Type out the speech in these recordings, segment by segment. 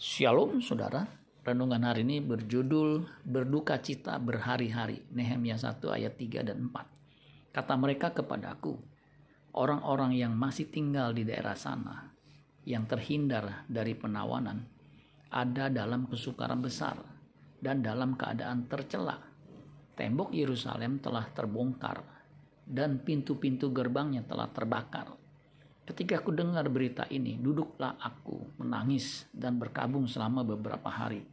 Shalom saudara, renungan hari ini berjudul Berduka Cita Berhari-hari, Nehemia 1 ayat 3 dan 4. Kata mereka kepadaku, orang-orang yang masih tinggal di daerah sana, yang terhindar dari penawanan, ada dalam kesukaran besar dan dalam keadaan tercela. Tembok Yerusalem telah terbongkar dan pintu-pintu gerbangnya telah terbakar Ketika aku dengar berita ini, duduklah aku menangis dan berkabung selama beberapa hari.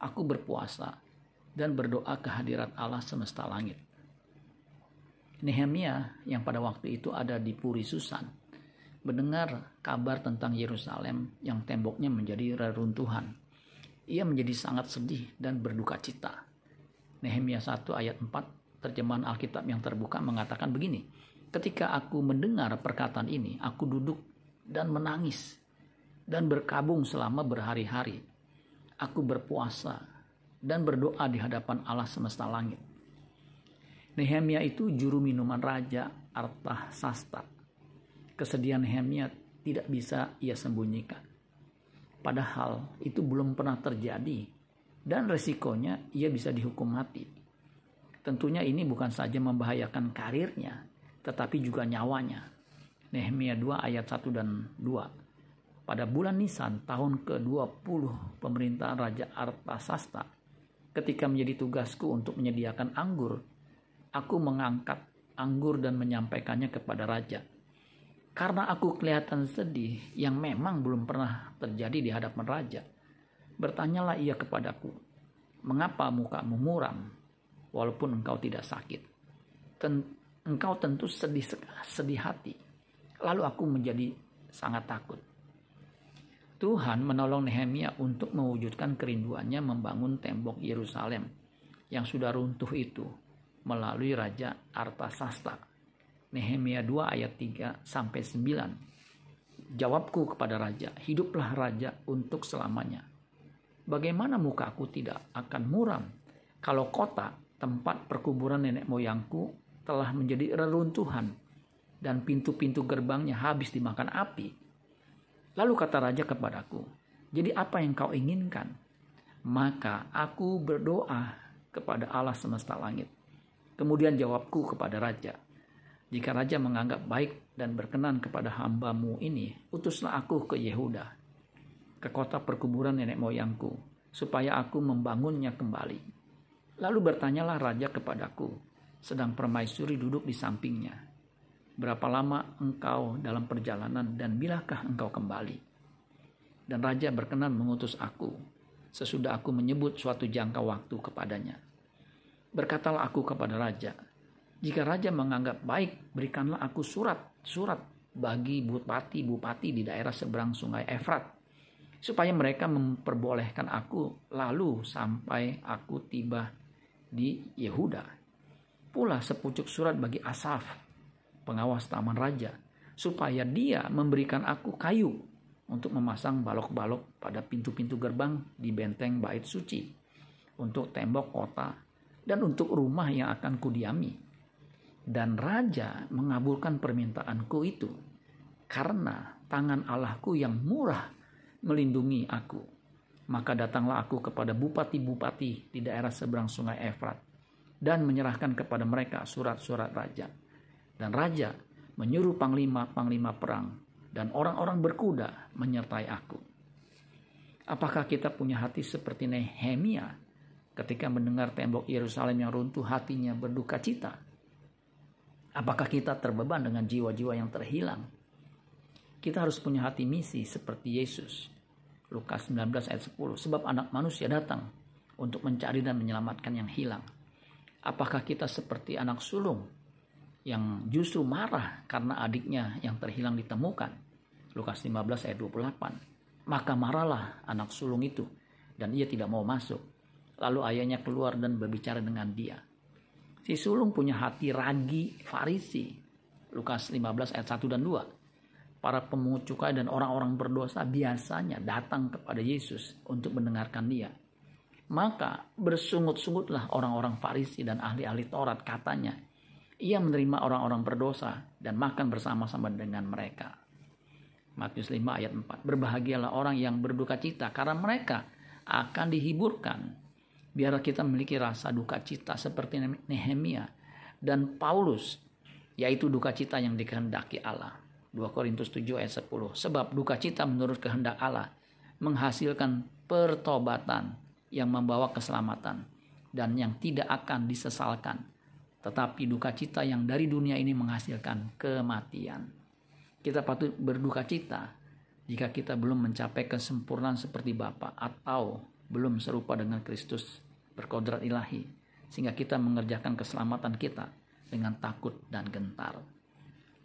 Aku berpuasa dan berdoa ke hadirat Allah semesta langit. Nehemia yang pada waktu itu ada di Puri Susan mendengar kabar tentang Yerusalem yang temboknya menjadi reruntuhan. Ia menjadi sangat sedih dan berduka cita. Nehemia 1 ayat 4 terjemahan Alkitab yang terbuka mengatakan begini. Ketika aku mendengar perkataan ini, aku duduk dan menangis dan berkabung selama berhari-hari. Aku berpuasa dan berdoa di hadapan Allah semesta langit. Nehemia itu juru minuman raja Arta Sasta. Kesedihan Nehemia tidak bisa ia sembunyikan. Padahal itu belum pernah terjadi dan resikonya ia bisa dihukum mati. Tentunya ini bukan saja membahayakan karirnya, tetapi juga nyawanya. Nehemia 2 ayat 1 dan 2. Pada bulan Nisan tahun ke-20 pemerintahan Raja Artasasta, ketika menjadi tugasku untuk menyediakan anggur, aku mengangkat anggur dan menyampaikannya kepada raja. Karena aku kelihatan sedih yang memang belum pernah terjadi di hadapan raja. Bertanyalah ia kepadaku, mengapa mukamu muram walaupun engkau tidak sakit? Engkau tentu sedih sedih hati. Lalu aku menjadi sangat takut. Tuhan menolong Nehemia untuk mewujudkan kerinduannya membangun tembok Yerusalem yang sudah runtuh itu melalui Raja Artasasta. Nehemia 2 ayat 3 sampai 9. Jawabku kepada raja, hiduplah raja untuk selamanya. Bagaimana muka aku tidak akan muram kalau kota tempat perkuburan nenek moyangku telah menjadi reruntuhan dan pintu-pintu gerbangnya habis dimakan api. Lalu kata raja kepadaku, "Jadi apa yang kau inginkan?" Maka aku berdoa kepada Allah semesta langit. Kemudian jawabku kepada raja, "Jika raja menganggap baik dan berkenan kepada hambamu ini, utuslah aku ke Yehuda, ke kota perkuburan nenek moyangku, supaya aku membangunnya kembali." Lalu bertanyalah raja kepadaku, sedang permaisuri duduk di sampingnya. Berapa lama engkau dalam perjalanan dan bilakah engkau kembali? Dan raja berkenan mengutus aku sesudah aku menyebut suatu jangka waktu kepadanya. Berkatalah aku kepada raja, jika raja menganggap baik, berikanlah aku surat-surat bagi bupati-bupati di daerah seberang sungai Efrat, supaya mereka memperbolehkan aku lalu sampai aku tiba di Yehuda pula sepucuk surat bagi Asaf, pengawas taman raja, supaya dia memberikan aku kayu untuk memasang balok-balok pada pintu-pintu gerbang di benteng bait suci, untuk tembok kota, dan untuk rumah yang akan kudiami. Dan raja mengabulkan permintaanku itu, karena tangan Allahku yang murah melindungi aku. Maka datanglah aku kepada bupati-bupati di daerah seberang sungai Efrat dan menyerahkan kepada mereka surat-surat raja. Dan raja menyuruh panglima-panglima perang dan orang-orang berkuda menyertai aku. Apakah kita punya hati seperti Nehemia ketika mendengar tembok Yerusalem yang runtuh hatinya berduka cita? Apakah kita terbeban dengan jiwa-jiwa yang terhilang? Kita harus punya hati misi seperti Yesus. Lukas 19 ayat 10. Sebab anak manusia datang untuk mencari dan menyelamatkan yang hilang. Apakah kita seperti anak sulung yang justru marah karena adiknya yang terhilang ditemukan? Lukas 15 ayat 28. Maka marahlah anak sulung itu dan ia tidak mau masuk. Lalu ayahnya keluar dan berbicara dengan dia. Si sulung punya hati ragi farisi. Lukas 15 ayat 1 dan 2. Para pemungut cukai dan orang-orang berdosa biasanya datang kepada Yesus untuk mendengarkan dia maka bersungut-sungutlah orang-orang Farisi dan ahli-ahli Taurat katanya. Ia menerima orang-orang berdosa dan makan bersama-sama dengan mereka. Matius 5 ayat 4. Berbahagialah orang yang berduka cita karena mereka akan dihiburkan. Biar kita memiliki rasa duka cita seperti Nehemia dan Paulus, yaitu duka cita yang dikehendaki Allah. 2 Korintus 7 ayat 10. Sebab duka cita menurut kehendak Allah menghasilkan pertobatan yang membawa keselamatan dan yang tidak akan disesalkan. Tetapi duka cita yang dari dunia ini menghasilkan kematian. Kita patut berduka cita jika kita belum mencapai kesempurnaan seperti Bapa atau belum serupa dengan Kristus berkodrat ilahi sehingga kita mengerjakan keselamatan kita dengan takut dan gentar.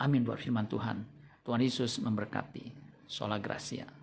Amin buat firman Tuhan. Tuhan Yesus memberkati. Sola Gracia.